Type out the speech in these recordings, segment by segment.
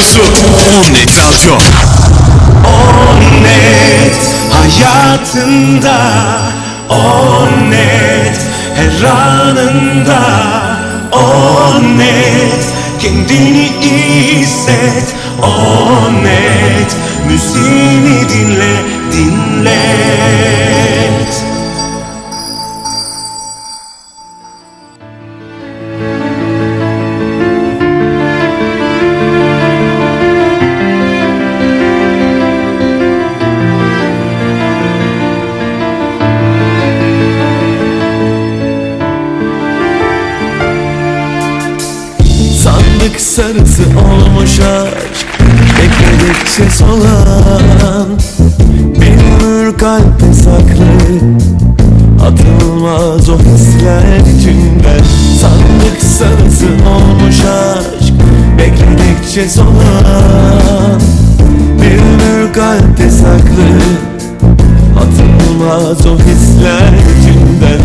radyosu Onnet Radyo. Onnet hayatında. Onnet her anında. Onnet kendini hisset. Onnet müziğini dinle dinlet sarısı olmuş aşk Bekledikçe solan Bir ömür kalpte saklı Atılmaz o hisler içinden Sandık sarısı olmuş aşk Bekledikçe solan Bir ömür kalpte saklı Atılmaz o hisler içinden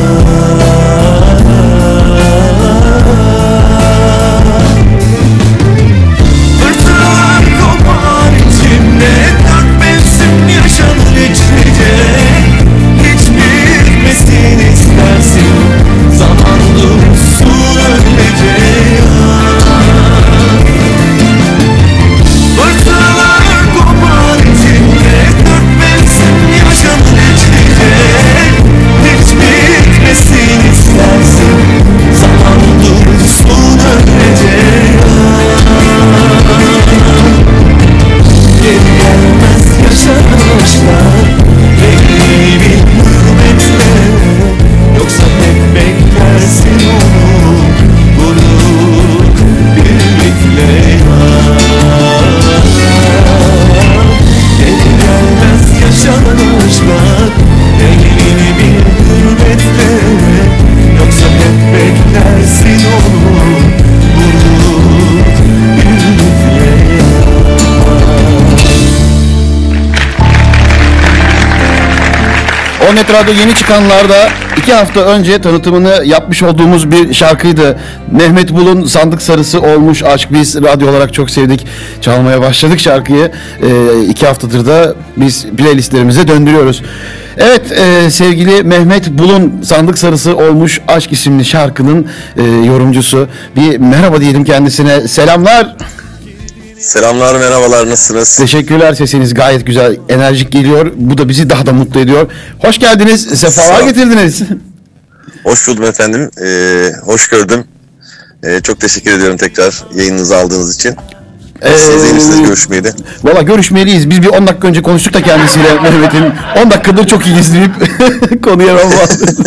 Fırtınalar Onnet Radyo yeni çıkanlarda iki hafta önce tanıtımını yapmış olduğumuz bir şarkıydı. Mehmet Bulun Sandık Sarısı olmuş aşk biz radyo olarak çok sevdik. Çalmaya başladık şarkıyı. Ee, iki haftadır da biz playlistlerimize döndürüyoruz. Evet e, sevgili Mehmet Bulun Sandık Sarısı olmuş aşk isimli şarkının e, yorumcusu. Bir merhaba diyelim kendisine. Selamlar. Selamlar, merhabalar, nasılsınız? Teşekkürler sesiniz gayet güzel, enerjik geliyor. Bu da bizi daha da mutlu ediyor. Hoş geldiniz, sefalar getirdiniz. Hoş buldum efendim, ee, hoş gördüm. Ee, çok teşekkür ediyorum tekrar yayınınızı aldığınız için. Ee, Sizle görüşmeydi. Valla görüşmeliyiz. Biz bir 10 dakika önce konuştuk da kendisiyle Mehmet'in. 10 dakikadır çok iyi izleyip konuya ben bağladım.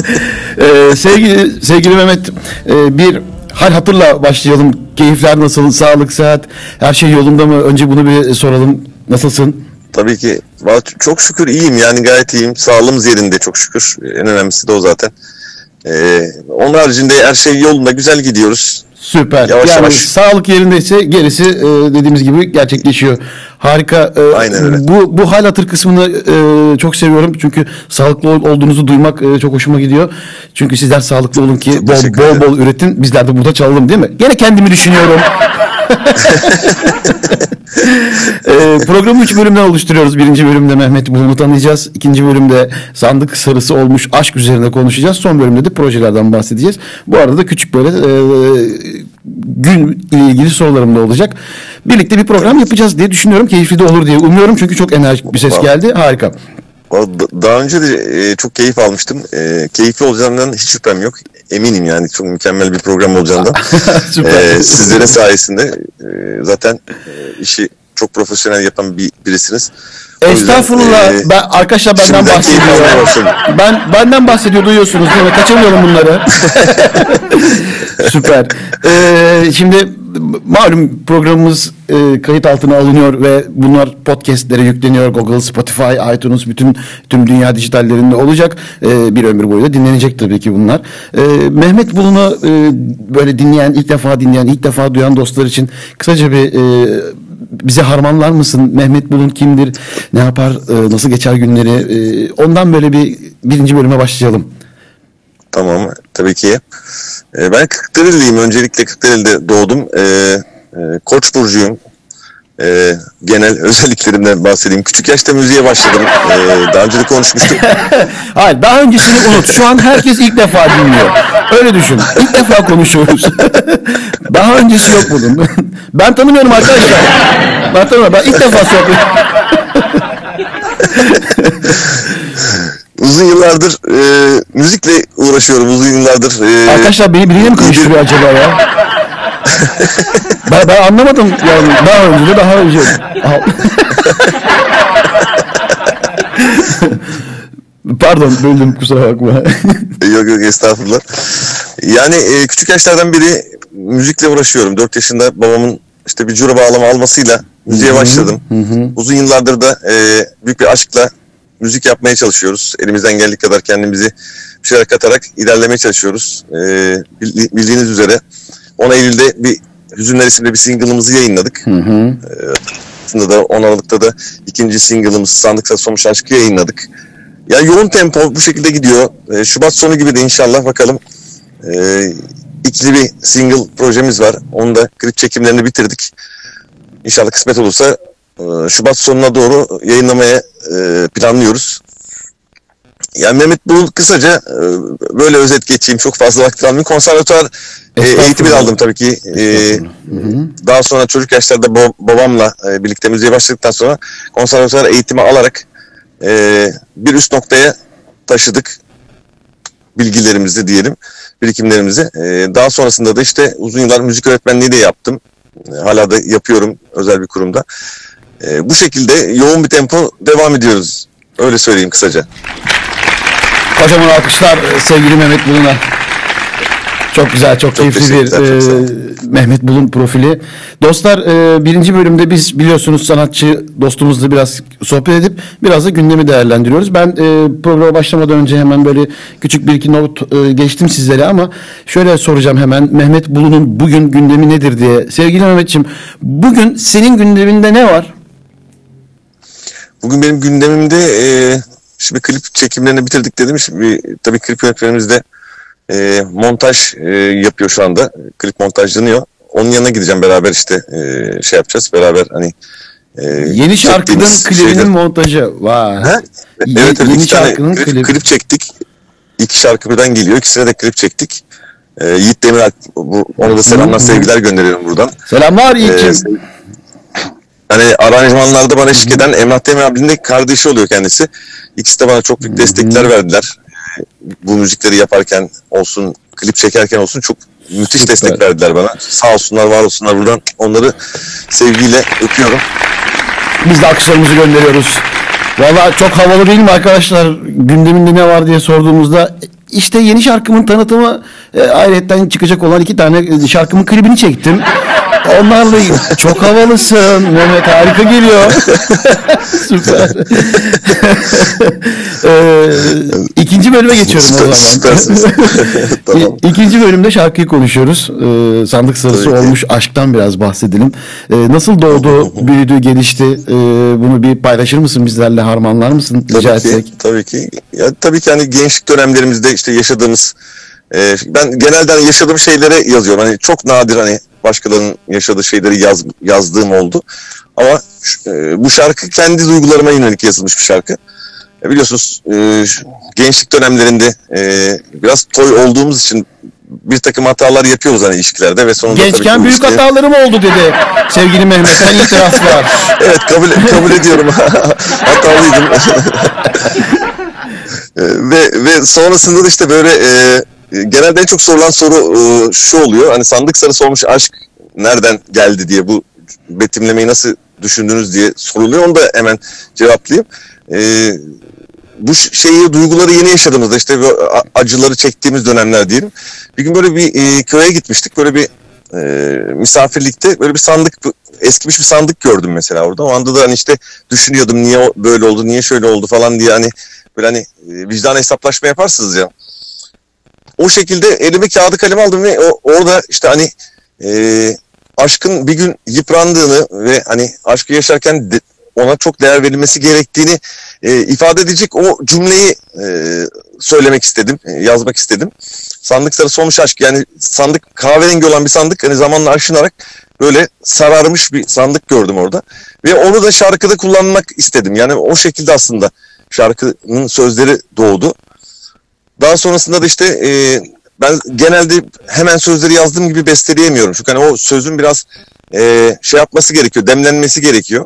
ee, sevgili, sevgili Mehmet e, bir hal hatırla başlayalım. Keyifler nasıl? Sağlık, sıhhat, her şey yolunda mı? Önce bunu bir soralım. Nasılsın? Tabii ki çok şükür iyiyim yani gayet iyiyim. Sağlığımız yerinde çok şükür. En önemlisi de o zaten. Ee, onun haricinde her şey yolunda, güzel gidiyoruz. Süper. Yavaş yani yavaş. sağlık yerindeyse gerisi e, dediğimiz gibi gerçekleşiyor. Harika. E, Aynen öyle. Bu bu hal hatır kısmını e, çok seviyorum. Çünkü sağlıklı ol- olduğunuzu duymak e, çok hoşuma gidiyor. Çünkü sizler sağlıklı olun ki Çok bol bol bol üretin. Bizler de burada çalalım değil mi? Gene kendimi düşünüyorum. e, programı üç bölümden oluşturuyoruz. Birinci bölümde Mehmet Bulun'u tanıyacağız. İkinci bölümde sandık sarısı olmuş aşk üzerine konuşacağız. Son bölümde de projelerden bahsedeceğiz. Bu arada da küçük böyle e, gün ile ilgili sorularım da olacak. Birlikte bir program yapacağız diye düşünüyorum. Keyifli de olur diye umuyorum. Çünkü çok enerjik bir ses geldi. Harika. Daha önce de e, çok keyif almıştım. E, keyifli olacağından hiç şüphem yok. Eminim yani çok mükemmel bir program olacağından. Ee, sizlerin sayesinde e, zaten e, işi çok profesyonel yapan bir birisiniz. O yüzden, Estağfurullah. e, ben arkadaşlar benden bahsediyor. Ben benden bahsediyor duyuyorsunuz değil mi? Kaçırmayalım bunları. Süper. Ee, şimdi malum programımız e, kayıt altına alınıyor ve bunlar podcastlere yükleniyor. Google, Spotify, iTunes bütün tüm dünya dijitallerinde olacak. Ee, bir ömür boyu da dinlenecek tabii ki bunlar. Ee, Mehmet Bulun'u e, böyle dinleyen, ilk defa dinleyen, ilk defa duyan dostlar için kısaca bir e, bize harmanlar mısın? Mehmet Bulun kimdir? Ne yapar? e, nasıl geçer günleri? E, ondan böyle bir birinci bölüme başlayalım. Tamam tabii ki. Ee, ben Kırklareli'yim. Öncelikle Kırklareli'de doğdum. Ee, E, Koç burcuyum. E, genel özelliklerimden bahsedeyim. Küçük yaşta müziğe başladım. E, daha önce de konuşmuştuk. Hayır daha öncesini unut. Şu an herkes ilk defa dinliyor. Öyle düşün. İlk defa konuşuyoruz. daha öncesi yok bunun. Ben tanımıyorum arkadaşlar. Ben tanımıyorum. Ben ilk defa sohbet. Uzun yıllardır e, müzikle uğraşıyorum. Uzun yıllardır. E, Arkadaşlar beni biriyle mi karıştırıyor acaba ya? Ben, ben anlamadım yani daha önce de daha önce. Pardon böldüm kusura bakma. Yok yok estağfurullah. Yani e, küçük yaşlardan beri müzikle uğraşıyorum. 4 yaşında babamın işte bir cura bağlama almasıyla müziğe başladım. Uzun yıllardır da e, büyük bir aşkla müzik yapmaya çalışıyoruz. Elimizden geldiği kadar kendimizi bir şeyler katarak ilerlemeye çalışıyoruz. E, bildi- bildiğiniz üzere 10 Eylül'de bir Hüzünler isimli bir single'ımızı yayınladık. E, aslında da 10 Aralık'ta da ikinci single'ımız Sandıksa Sonuç Aşk'ı yayınladık. Ya yoğun tempo bu şekilde gidiyor. E, Şubat sonu gibi de inşallah bakalım. E, ikili bir single projemiz var. Onu da klip çekimlerini bitirdik. İnşallah kısmet olursa e, Şubat sonuna doğru yayınlamaya e, planlıyoruz. Yani Mehmet Bulut kısaca e, böyle özet geçeyim. Çok fazla vakit almayayım. Konservatuar e, eğitimi de aldım tabii ki. E, daha sonra çocuk yaşlarda bab- babamla birlikte müziğe başladıktan sonra konservatuar eğitimi alarak bir üst noktaya taşıdık bilgilerimizi diyelim, birikimlerimizi. Daha sonrasında da işte uzun yıllar müzik öğretmenliği de yaptım. Hala da yapıyorum özel bir kurumda. Bu şekilde yoğun bir tempo devam ediyoruz. Öyle söyleyeyim kısaca. Kocaman alkışlar e, sevgili Mehmet Bulun'a. Çok güzel, çok, keyifli bir çok e. Mehmet Bulun profili. Dostlar e, birinci bölümde biz biliyorsunuz sanatçı dostumuzla biraz sohbet edip biraz da gündemi değerlendiriyoruz. Ben e, programa başlamadan önce hemen böyle küçük bir iki not e, geçtim sizlere ama şöyle soracağım hemen Mehmet Bulun'un bugün gündemi nedir diye. Sevgili Mehmetciğim bugün senin gündeminde ne var? Bugün benim gündemimde e, şimdi klip çekimlerini bitirdik dedim. Şimdi tabii klip yönetmenimiz de e, montaj e, yapıyor şu anda. Klip montajlanıyor. Onun yanına gideceğim beraber işte e, şey yapacağız. Beraber hani e, Yeni şarkının klibinin şeyleri- montajı. Vay. Ha? Evet, evet yeni şarkının klip, klibi. klip çektik. İki şarkı birden geliyor. İkisine de klip çektik. E, Yiğit Demiralp, bu, ona da selamlar sevgiler gönderiyorum buradan. Selamlar Ee, Yiğit'ciğim. Hani aranjmanlarda bana eşlik eden Emrah Demir abinin de kardeşi oluyor kendisi. İkisi de bana çok büyük destekler verdiler. Bu müzikleri yaparken olsun, klip çekerken olsun çok müthiş Süper. destek verdiler bana. Sağ olsunlar, var olsunlar buradan. Onları sevgiyle öpüyorum. Biz de alkışlarımızı gönderiyoruz. Valla çok havalı değil mi arkadaşlar? Gündeminde ne var diye sorduğumuzda işte yeni şarkımın tanıtımı e, ayrıyetten çıkacak olan iki tane e, şarkımın klibini çektim. Onlarla çok havalısın Mehmet harika geliyor. Süper. ee, ikinci bölüme geçiyorum o Süper- zaman. süpersiniz. tamam. İkinci bölümde şarkıyı konuşuyoruz. Ee, sandık sırası Tabii ki. olmuş aşktan biraz bahsedelim. Ee, nasıl doğdu, büyüdü, gelişti? Ee, bunu bir paylaşır mısın bizlerle, harmanlar mısın rica Tabii etsek? ki, tabii ki. Ya, tabii ki hani gençlik dönemlerimizde işte yaşadığımız e, ben genelde hani yaşadığım şeylere yazıyorum. Hani çok nadir hani başkalarının yaşadığı şeyleri yaz, yazdığım oldu. Ama e, bu şarkı kendi duygularıma yönelik yazılmış bir şarkı. E, biliyorsunuz e, gençlik dönemlerinde e, biraz toy olduğumuz için bir takım hatalar yapıyoruz hani ilişkilerde ve sonunda tabii Gençken bu büyük ilişkiye- hatalarım oldu dedi sevgili Mehmet'ten itiraf var. evet kabul kabul ediyorum. Hatalıydım. E, ve ve sonrasında da işte böyle e, genelde en çok sorulan soru e, şu oluyor. Hani sandık sarısı olmuş aşk nereden geldi diye bu betimlemeyi nasıl düşündünüz diye soruluyor. Onu da hemen cevaplayayım. E, bu şeyi duyguları yeni yaşadığımızda işte acıları çektiğimiz dönemler diyelim. Bir gün böyle bir e, köye gitmiştik. Böyle bir e, misafirlikte böyle bir sandık eskimiş bir sandık gördüm mesela orada. O anda da hani işte düşünüyordum niye böyle oldu, niye şöyle oldu falan diye hani böyle hani e, vicdan hesaplaşma yaparsınız ya. O şekilde elime kağıdı kalem aldım ve o, orada işte hani e, aşkın bir gün yıprandığını ve hani aşkı yaşarken de- ona çok değer verilmesi gerektiğini e, ifade edecek o cümleyi e, söylemek istedim, e, yazmak istedim. Sandık sarısı olmuş aşk yani sandık kahverengi olan bir sandık hani zamanla aşınarak böyle sararmış bir sandık gördüm orada. Ve onu da şarkıda kullanmak istedim. Yani o şekilde aslında şarkının sözleri doğdu. Daha sonrasında da işte e, ben genelde hemen sözleri yazdığım gibi besteleyemiyorum. Çünkü hani o sözün biraz e, şey yapması gerekiyor, demlenmesi gerekiyor.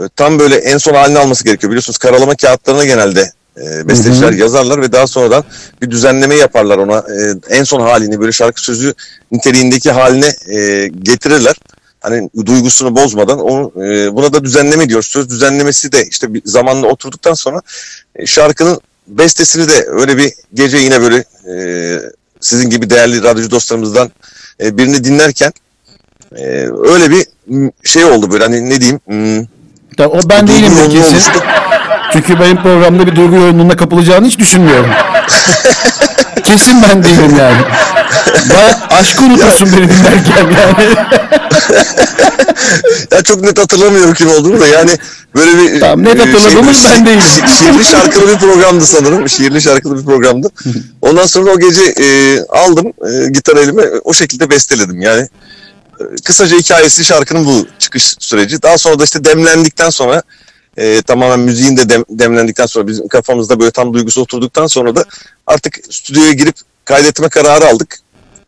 E, tam böyle en son halini alması gerekiyor. Biliyorsunuz karalama kağıtlarına genelde e, besteciler yazarlar ve daha sonradan bir düzenleme yaparlar ona. E, en son halini böyle şarkı sözü niteliğindeki haline e, getirirler. Hani duygusunu bozmadan onu e, buna da düzenleme diyoruz. Söz düzenlemesi de işte bir zamanla oturduktan sonra e, şarkının bestesini de öyle bir gece yine böyle e, sizin gibi değerli radyocu dostlarımızdan e, birini dinlerken e, öyle bir şey oldu böyle hani ne diyeyim m, Ya o ben değilim de kesin. Çünkü benim programda bir duygu yoğunluğuna kapılacağını hiç düşünmüyorum. kesin ben değilim yani. Baya aşkı unutursun beni dinlerken yani. ya çok net hatırlamıyorum kim olduğunu da yani böyle bir Tamam, net e, hatırladığımız ben değilim. şi- şiirli şarkılı bir programdı sanırım. Şiirli şarkılı bir programdı. Ondan sonra o gece e, aldım e, gitar elime o şekilde besteledim. Yani e, kısaca hikayesi şarkının bu çıkış süreci. Daha sonra da işte demlendikten sonra e, tamamen müziğin de dem- demlendikten sonra bizim kafamızda böyle tam duygusu oturduktan sonra da artık stüdyoya girip kaydetme kararı aldık.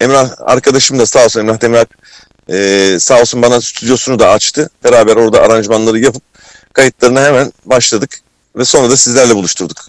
Emrah arkadaşım da sağ olsun Emrah Demirel e, sağ olsun bana stüdyosunu da açtı. Beraber orada aranjmanları yapıp kayıtlarına hemen başladık ve sonra da sizlerle buluşturduk.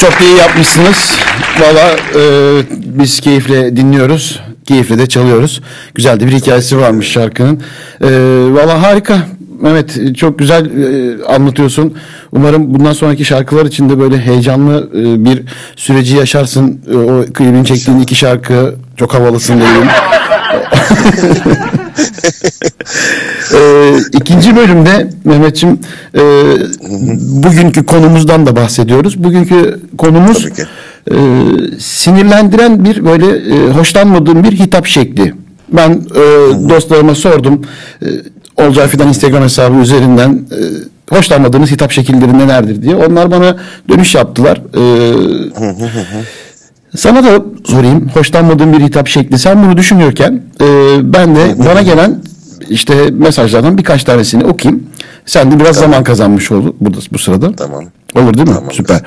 Çok iyi yapmışsınız. Valla e, biz keyifle dinliyoruz. Keyifle de çalıyoruz. Güzel de bir hikayesi varmış şarkının. E, Valla harika. Mehmet çok güzel e, anlatıyorsun. Umarım bundan sonraki şarkılar için de böyle heyecanlı e, bir süreci yaşarsın. E, o klibin çektiğin iki şarkı çok havalısın diyeyim. Ee, ikinci bölümde Mehmetçim e, bugünkü konumuzdan da bahsediyoruz. Bugünkü konumuz e, sinirlendiren bir böyle e, hoşlanmadığım bir hitap şekli. Ben e, dostlarıma sordum. E, Olcay Fidan Instagram hesabı üzerinden e, hoşlanmadığınız hitap şekilleri nelerdir diye. Onlar bana dönüş yaptılar. E, sana da sorayım. Hoşlanmadığın bir hitap şekli. Sen bunu düşünüyorken e, ben de bana gelen işte mesajlardan birkaç tanesini okuyayım. Sen de biraz zaman kazanmış ol burada bu sırada. Tamam. Olur değil mi? Tamam. Süper.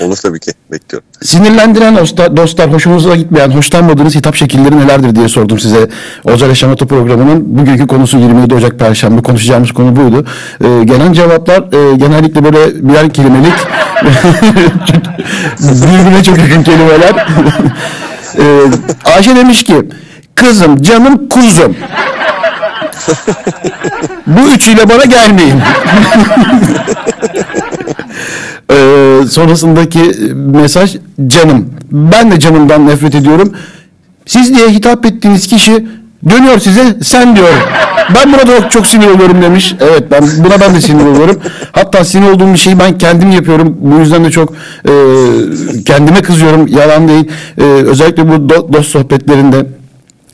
Olur tabii ki. Bekliyorum. Sinirlendiren dostlar, dostlar hoşunuza gitmeyen, hoşlanmadığınız hitap şekilleri nelerdir diye sordum size. Ocak Yaşamato programının bugünkü konusu 27 Ocak Perşembe konuşacağımız konu buydu. Ee, gelen cevaplar e, genellikle böyle birer kelimelik birbirine çok yakın kelimeler. ee, Ayşe demiş ki kızım, canım, kuzum. Bu üçüyle bana gelmeyin. Sonrasındaki mesaj canım. Ben de canımdan nefret ediyorum. Siz diye hitap ettiğiniz kişi dönüyor size sen diyor. Ben buna da çok sinir oluyorum demiş. Evet ben buna ben de sinir oluyorum. Hatta sinir olduğum bir şeyi ben kendim yapıyorum. Bu yüzden de çok e, kendime kızıyorum. Yalan değil. E, özellikle bu do- dost sohbetlerinde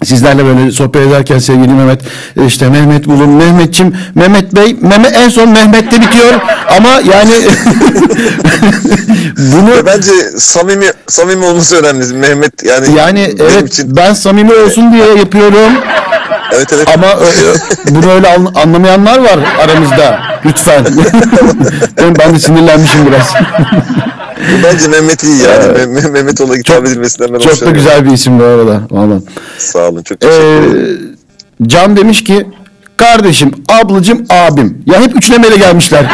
Sizlerle böyle sohbet ederken sevgili Mehmet işte Mehmet bulun. Mehmetçim Mehmet Bey Mehmet en son Mehmet'te bitiyor. Ama yani bunu Ve bence samimi samimi olması önemli. Mehmet yani yani evet için ben samimi olsun diye yapıyorum. Evet evet. ama bunu öyle an- anlamayanlar var aramızda. Lütfen. Ben, ben de sinirlenmişim biraz Bence Mehmet iyi yani. Meh- Mehmet ona hitap edilmesinden ben çok da güzel bir isim bu arada vallahi. Sağ olun. Çok teşekkür Ee, ederim. Can demiş ki kardeşim, ablacım, abim. Ya hep üçlemeyle gelmişler.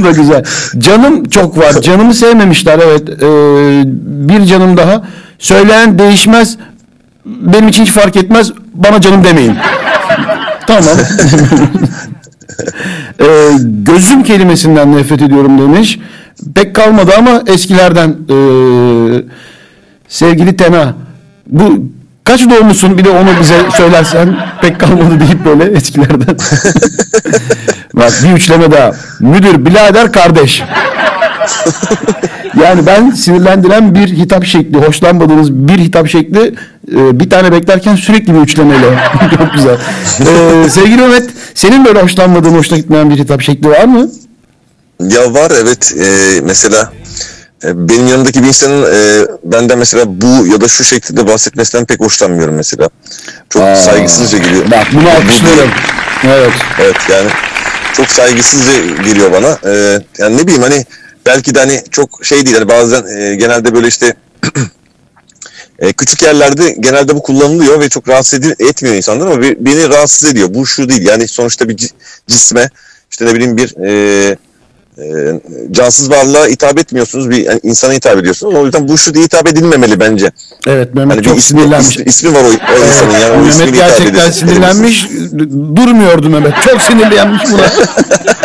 Bu da güzel. Canım çok var. Canımı sevmemişler evet. Ee, bir canım daha. Söyleyen değişmez. Benim için hiç fark etmez. Bana canım demeyin. tamam. Ee, gözüm kelimesinden nefret ediyorum demiş. Pek kalmadı ama eskilerden ee, sevgili Tena bu kaç doğumlusun bir de onu bize söylersen pek kalmadı deyip böyle eskilerden. Bak bir üçleme daha. Müdür, birader, kardeş. Yani ben sinirlendiren bir hitap şekli, hoşlanmadığınız bir hitap şekli e, bir tane beklerken sürekli bir üçlemeli. Çok güzel. E, sevgili Mehmet, senin böyle hoşlanmadığın, hoşuna gitmeyen bir hitap şekli var mı? Ya var evet e, mesela e, benim yanımdaki bir insanın e, benden mesela bu ya da şu şekilde bahsetmesinden pek hoşlanmıyorum mesela. Çok Aa, saygısızca geliyor. Bak bunu Bu- bu- alkışlıyorum. Evet. Evet yani çok saygısızca geliyor bana. Ee, yani ne bileyim hani belki de hani çok şey değil hani bazen e, genelde böyle işte e, küçük yerlerde genelde bu kullanılıyor ve çok rahatsız edi- etmiyor insanlar ama be- beni rahatsız ediyor. Bu şu değil yani sonuçta bir ci- cisme işte ne bileyim bir e, e, cansız varlığa hitap etmiyorsunuz bir yani insana hitap ediyorsunuz. O yüzden bu şu diye hitap edilmemeli bence. Evet Mehmet bir çok ismi, sinirlenmiş. ismi, ismi var o, o insanın yani o Mehmet gerçekten sinirlenmiş. Durmuyordu Mehmet. Çok sinirlenmiş buna.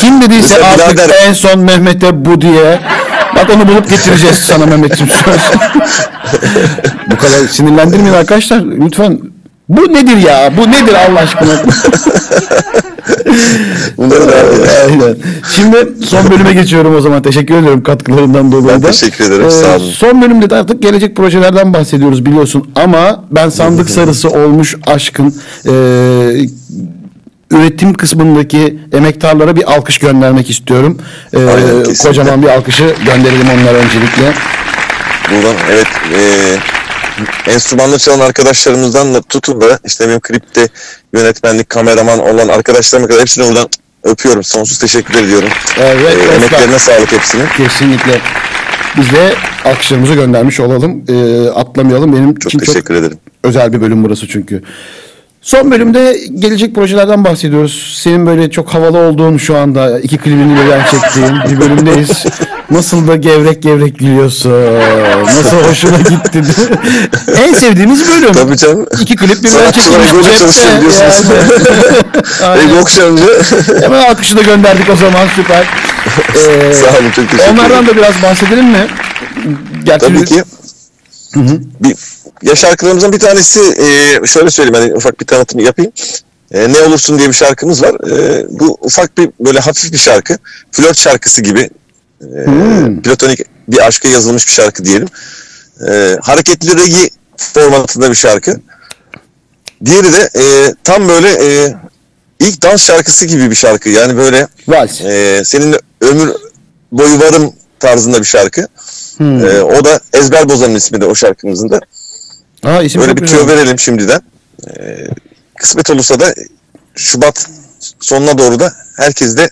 Kim dediyse Mesela artık birader- en son Mehmet'e bu diye. Bak onu bulup getireceğiz sana Mehmet'ciğim söz. bu kadar sinirlendirmeyin arkadaşlar. Lütfen. Bu nedir ya? Bu nedir Allah aşkına? Bunları da Aynen. Şimdi son bölüme geçiyorum o zaman. Teşekkür ediyorum katkılarından dolayı Ben da. Ee, teşekkür ederim, sağ olun. Son bölümde de artık gelecek projelerden bahsediyoruz biliyorsun. Ama ben sandık sarısı olmuş aşkın e, üretim kısmındaki emektarlara bir alkış göndermek istiyorum. E, Aynen, kesinlikle. kocaman bir alkışı gönderelim onlara öncelikle. Buradan evet e, enstrümanla çalan arkadaşlarımızdan da tutun da işte benim klipte yönetmenlik, kameraman olan arkadaşlarıma kadar hepsini buradan öpüyorum. Sonsuz teşekkür ediyorum. Evet, E, dostlar. emeklerine sağlık hepsinin. Kesinlikle. Biz de alkışlarımızı göndermiş olalım. E, atlamayalım. Benim Çok için çok teşekkür ederim. Özel bir bölüm burası çünkü. Son bölümde gelecek projelerden bahsediyoruz. Senin böyle çok havalı olduğun şu anda iki klibini birden çektiğin bir bölümdeyiz. Nasıl da gevrek gevrek gülüyorsun. Nasıl hoşuna gitti. en sevdiğimiz bölüm. Tabii canım. İki klip birden çekilmiş cepte. çalışıyor diyorsunuz. Yani. Ego okşanınca Hemen alkışı da gönderdik o zaman süper. Ee, Sağ olun, çok teşekkür Onlardan ederim. da biraz bahsedelim mi? Gerçi tabii ki. Bir, ya şarkılarımızın bir tanesi e, şöyle söyleyeyim hani ufak bir tanıtım yapayım. E, ne olursun diye bir şarkımız var. E, bu ufak bir böyle hafif bir şarkı. Flört şarkısı gibi. E, Platonik bir aşka yazılmış bir şarkı diyelim. E, hareketli regi formatında bir şarkı. Diğeri de e, tam böyle e, ilk dans şarkısı gibi bir şarkı. Yani böyle Vals. e, seninle ömür boyu varım tarzında bir şarkı. E, o da Ezber Bozan'ın ismi de o şarkımızın da. Ha, isim Böyle bir tüyo verelim şimdiden. E, kısmet olursa da Şubat sonuna doğru da herkes de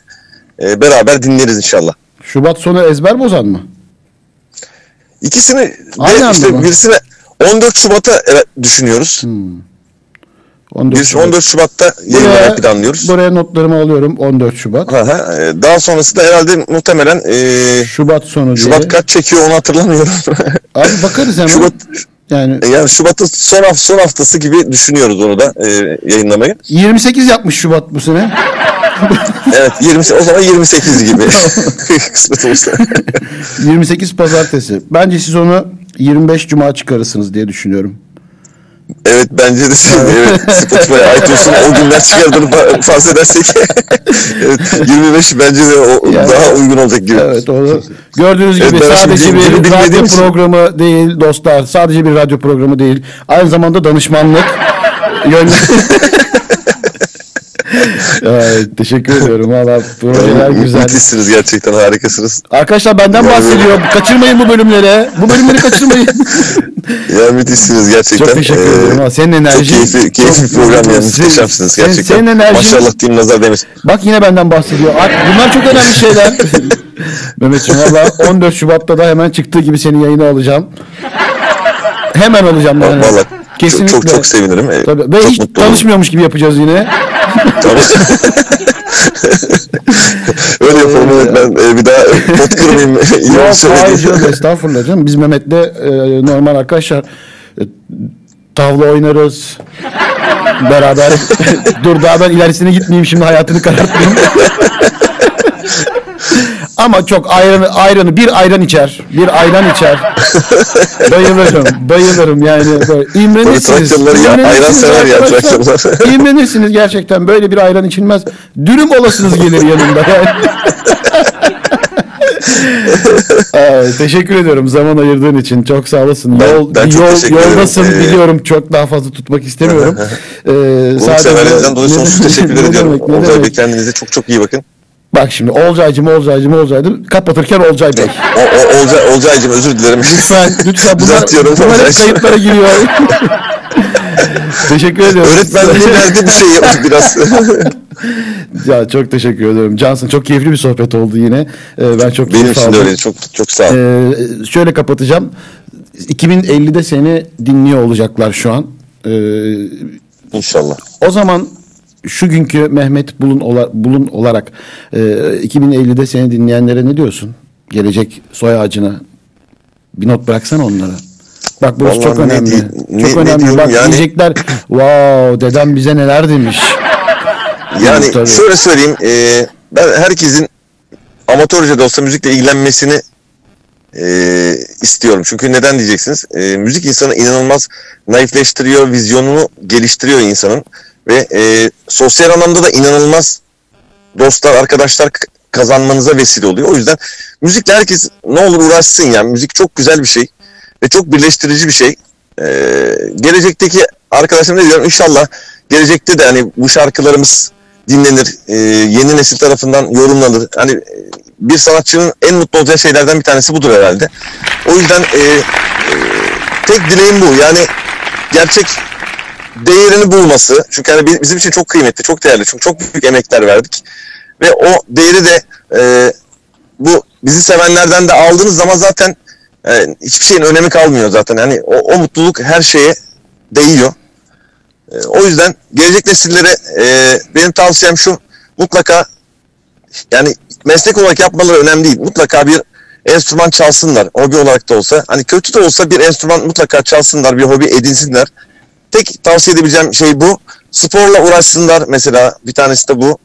e, beraber dinleriz inşallah. Şubat sonu ezber bozan mı? İkisini Aynı de işte mı? birisine 14 Şubat'a evet, düşünüyoruz. 14 Birisi Şubat. 14 Şubat'ta yayınlamayı planlıyoruz. buraya notlarımı alıyorum 14 Şubat. Aha, e, daha sonrası da herhalde muhtemelen e, Şubat sonu diye. Şubat kaç çekiyor onu hatırlamıyorum. Abi bakarız hemen. Şubat Yani yani Şubat'ın son, haf- son haftası gibi düşünüyoruz onu da e, yayınlamayı. 28 yapmış Şubat bu sene. Evet 20 o zaman 28 gibi. Kısmet olursa. 28 pazartesi. Bence siz onu 25 cuma çıkarırsınız diye düşünüyorum. Evet bence de siz evet, Spotify iTunes'un o günler çıkardığını fa- farz edersek evet, 25 bence de o Yani- daha uygun olacak gibi. Evet onu gördüğünüz gibi sadece bir radyo için- programı değil dostlar. Sadece bir radyo programı değil. Aynı zamanda danışmanlık. Yön... evet, teşekkür ediyorum. Valla projeler güzel. Müthişsiniz gerçekten harikasınız. Arkadaşlar benden bahsediyor. Kaçırmayın bu bölümleri. Bu bölümleri kaçırmayın. Ya müthişsiniz gerçekten. Çok teşekkür Ee, ederim. ha. Senin enerjin. Çok keyifli, keyifli bir çok- program yani muhteşemsiniz gerçekten. Senin enerjin. Maşallah diyeyim nazar demiş. Bak yine benden bahsediyor. Bunlar çok önemli şeyler. Mehmetciğim valla 14 Şubat'ta da hemen çıktığı gibi senin yayını alacağım. Hemen alacağım yani. Valla çok, Kesinlikle. çok çok sevinirim. Ee, Tabii. Ve çok hiç mutlu olurum. tanışmıyormuş gibi yapacağız yine. Öyle yapalım evet, ben e, bir daha pot kırmayayım. Yok hayır canım estağfurullah canım. Biz Mehmet'le e, normal arkadaşlar e, tavla oynarız. Beraber. Dur daha ben ilerisine gitmeyeyim şimdi hayatını karartmayayım. Ama çok ayranı, ayranı bir ayran içer. Bir ayran içer. bayılırım. Bayılırım yani. Böyle. İmrenirsiniz. Trakyalılar ya, ayran sever ya. Trakyalılar. İmrenirsiniz gerçekten. Böyle bir ayran içilmez. Dürüm olasınız gelir yanında yani. Aa, teşekkür ediyorum zaman ayırdığın için. Çok sağ olasın. Ben- Yol, ben çok yol, yoldasın Ee, biliyorum. Çok daha fazla tutmak istemiyorum. ee, Konukseverlerinizden dolayı Ne- sonsuz teşekkür ediyorum. Olcay Bey kendinize çok çok iyi bakın. Bak şimdi Olcaycım Olcaycım Olcay'dır. Kapatırken Olcay Bey. O, o, Olcay, Olcay'cım özür dilerim. Lütfen lütfen bunlar, bunlar hep Olcay'cım. kayıtlara giriyor. teşekkür ediyorum. Öğretmenliğe verdiği bir şey biraz. ya çok teşekkür ediyorum. Cansın çok keyifli bir sohbet oldu yine. Ee, ben çok Benim için de öyleydi. Çok çok sağ ol. Ee, şöyle kapatacağım. 2050'de seni dinliyor olacaklar şu an. Ee, İnşallah. o zaman şu günkü Mehmet Bulun, ola- Bulun olarak e, 2050'de seni dinleyenlere ne diyorsun? Gelecek soy ağacına. Bir not bıraksana onlara. Bak burası Vallahi çok ne önemli. ne- çok ne önemli. Bak yani? diyecekler wow dedem bize neler demiş. Yani Tabii. şöyle söyleyeyim. e, ben herkesin amatörce de olsa müzikle ilgilenmesini e, istiyorum. Çünkü neden diyeceksiniz? E, müzik insanı inanılmaz naifleştiriyor, vizyonunu geliştiriyor insanın. Ve e, sosyal anlamda da inanılmaz dostlar, arkadaşlar kazanmanıza vesile oluyor. O yüzden müzikle herkes ne olur uğraşsın ya. Müzik çok güzel bir şey ve çok birleştirici bir şey. E, gelecekteki arkadaşlarım ne diyorum? İnşallah gelecekte de hani bu şarkılarımız dinlenir, e, yeni nesil tarafından yorumlanır. Hani e, bir sanatçının en mutlu olacağı şeylerden bir tanesi budur herhalde. O yüzden e, e, tek dileğim bu. Yani gerçek değerini bulması. Çünkü hani bi- bizim için çok kıymetli, çok değerli. Çünkü çok büyük emekler verdik. Ve o değeri de e, bu bizi sevenlerden de aldığınız zaman zaten e, hiçbir şeyin önemi kalmıyor zaten. Yani o, o mutluluk her şeye değiyor. E, o yüzden gelecek nesillere e, benim tavsiyem şu. Mutlaka yani meslek olarak yapmaları önemli değil. Mutlaka bir enstrüman çalsınlar. Hobi olarak da olsa. Hani kötü de olsa bir enstrüman mutlaka çalsınlar. Bir hobi edinsinler. Tek tavsiye edebileceğim şey bu. Sporla uğraşsınlar mesela. Bir tanesi de bu.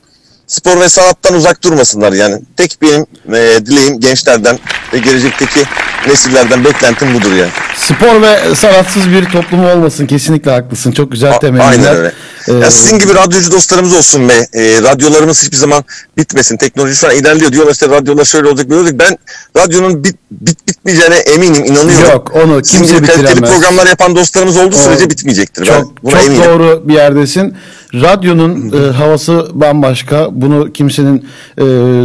Spor ve sanattan uzak durmasınlar yani. Tek benim e, dileğim gençlerden ve gelecekteki nesillerden beklentim budur yani. Spor ve sanatsız bir toplum olmasın. Kesinlikle haklısın. Çok güzel temeller. Aynen öyle. Ee, ya sizin gibi radyocu dostlarımız olsun be. E, radyolarımız hiçbir zaman bitmesin. Teknoloji şu an ilerliyor. Diyorlar işte radyolar şöyle olacak böyle olacak. Ben radyonun bit, bit bitmeyeceğine eminim, inanıyorum. Yok, onu Sizin kimse kaliteli bitiremez. programlar yapan dostlarımız olduğu sürece bitmeyecektir. Çok, ben buna çok eminim. doğru bir yerdesin. Radyonun e, havası bambaşka. Bunu kimsenin e,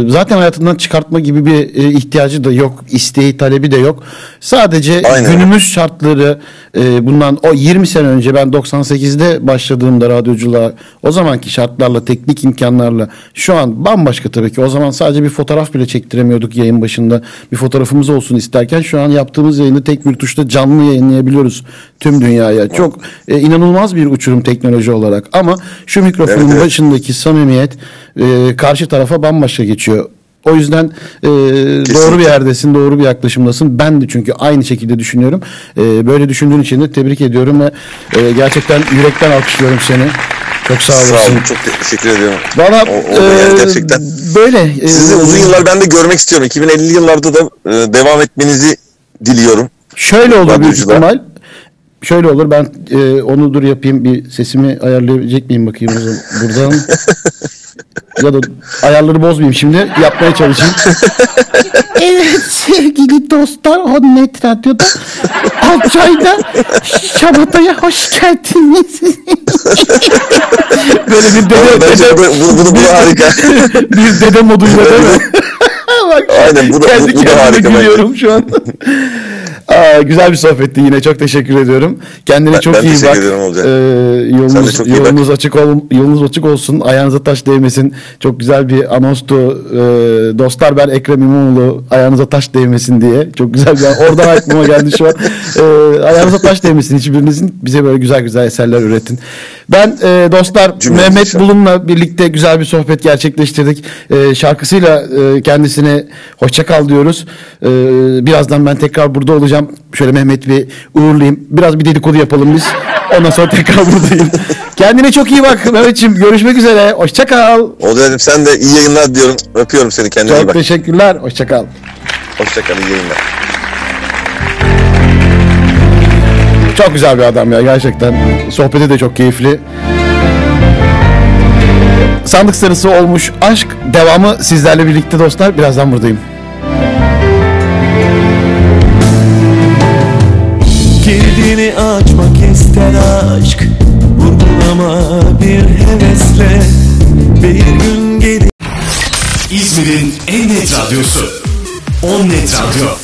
zaten hayatından çıkartma gibi bir e, ihtiyacı da yok. isteği, talebi de yok. Sadece Aynen. günümüz şartları e, bundan o 20 sene önce ben 98'de başladığımda radyoculuğa o zamanki şartlarla, teknik imkanlarla şu an bambaşka tabii ki. O zaman sadece bir fotoğraf bile çektiremiyorduk yayın başında. Bir fotoğrafımız olsun isterken şu an yaptığımız yayını tek bir tuşla canlı yayınlayabiliyoruz tüm dünyaya. Çok e, inanılmaz bir uçurum teknoloji olarak ama şu mikrofonun Evet, evet. başındaki samimiyet e, karşı tarafa bambaşka geçiyor. O yüzden e, doğru bir yerdesin, doğru bir yaklaşımdasın. Ben de çünkü aynı şekilde düşünüyorum. E, böyle düşündüğün için de tebrik ediyorum ve e, gerçekten yürekten alkışlıyorum seni. Çok sağ olasın. Sağ olun. Çok teşekkür ediyorum. Valla e, gerçekten. böyle. e, Sizi uzun yıllar ben de görmek istiyorum. 2050 yıllarda da e, devam etmenizi diliyorum. Şöyle olur büyük ihtimal. Şöyle olur ben e, onu dur yapayım bir sesimi ayarlayabilecek miyim bakayım buradan. ya da ayarları bozmayayım şimdi yapmaya çalışayım. evet sevgili dostlar Honnet Radyo'da Alçay'da Şabata'ya hoş geldiniz. Böyle bir dede, dede, bu, bu, bu, bu harika. bir dede moduyla değil mi? Bak, Aynen, bu da- kendi bu- bu da harika gülüyorum şu an. Aa, güzel bir sohbetti yine çok teşekkür ediyorum. Kendine Ben- çok ben iyi bak. Ee, yolunuz, çok iyi yolunuz açık ol, yolunuz açık olsun. Ayağınıza taş değmesin. Çok güzel bir anonstu. Ee, dostlar ben Ekrem İmamoğlu ayağınıza taş değmesin diye. Çok güzel bir oradan aklıma geldi şu an. Ee, ayağınıza taş değmesin hiçbirinizin. Bize böyle güzel güzel eserler üretin. Ben e, dostlar Cümlemiz Mehmet inşallah. Bulun'la birlikte güzel bir sohbet gerçekleştirdik. Ee, şarkısıyla e, kendisine hoşça kal diyoruz. Ee, birazdan ben tekrar burada olacağım. Şöyle Mehmet bir uğurlayayım. Biraz bir dedikodu yapalım biz. Ondan sonra tekrar buradayım. Kendine çok iyi bak Mehmetciğim. Görüşmek üzere. Hoşça kal. Olcay'cığım sen de iyi yayınlar diyorum. Öpüyorum seni kendine iyi Çok bak. teşekkürler. Hoşça kal. Hoşçakal iyi yayınlar. Çok güzel bir adam ya gerçekten. Sohbeti de çok keyifli. Sandık sarısı olmuş aşk devamı sizlerle birlikte dostlar. Birazdan buradayım. Kendini açmak ister aşk Vurgulama bir hevesle. Bir gün gelir İzmir'in en net radyosu 10 net radyo.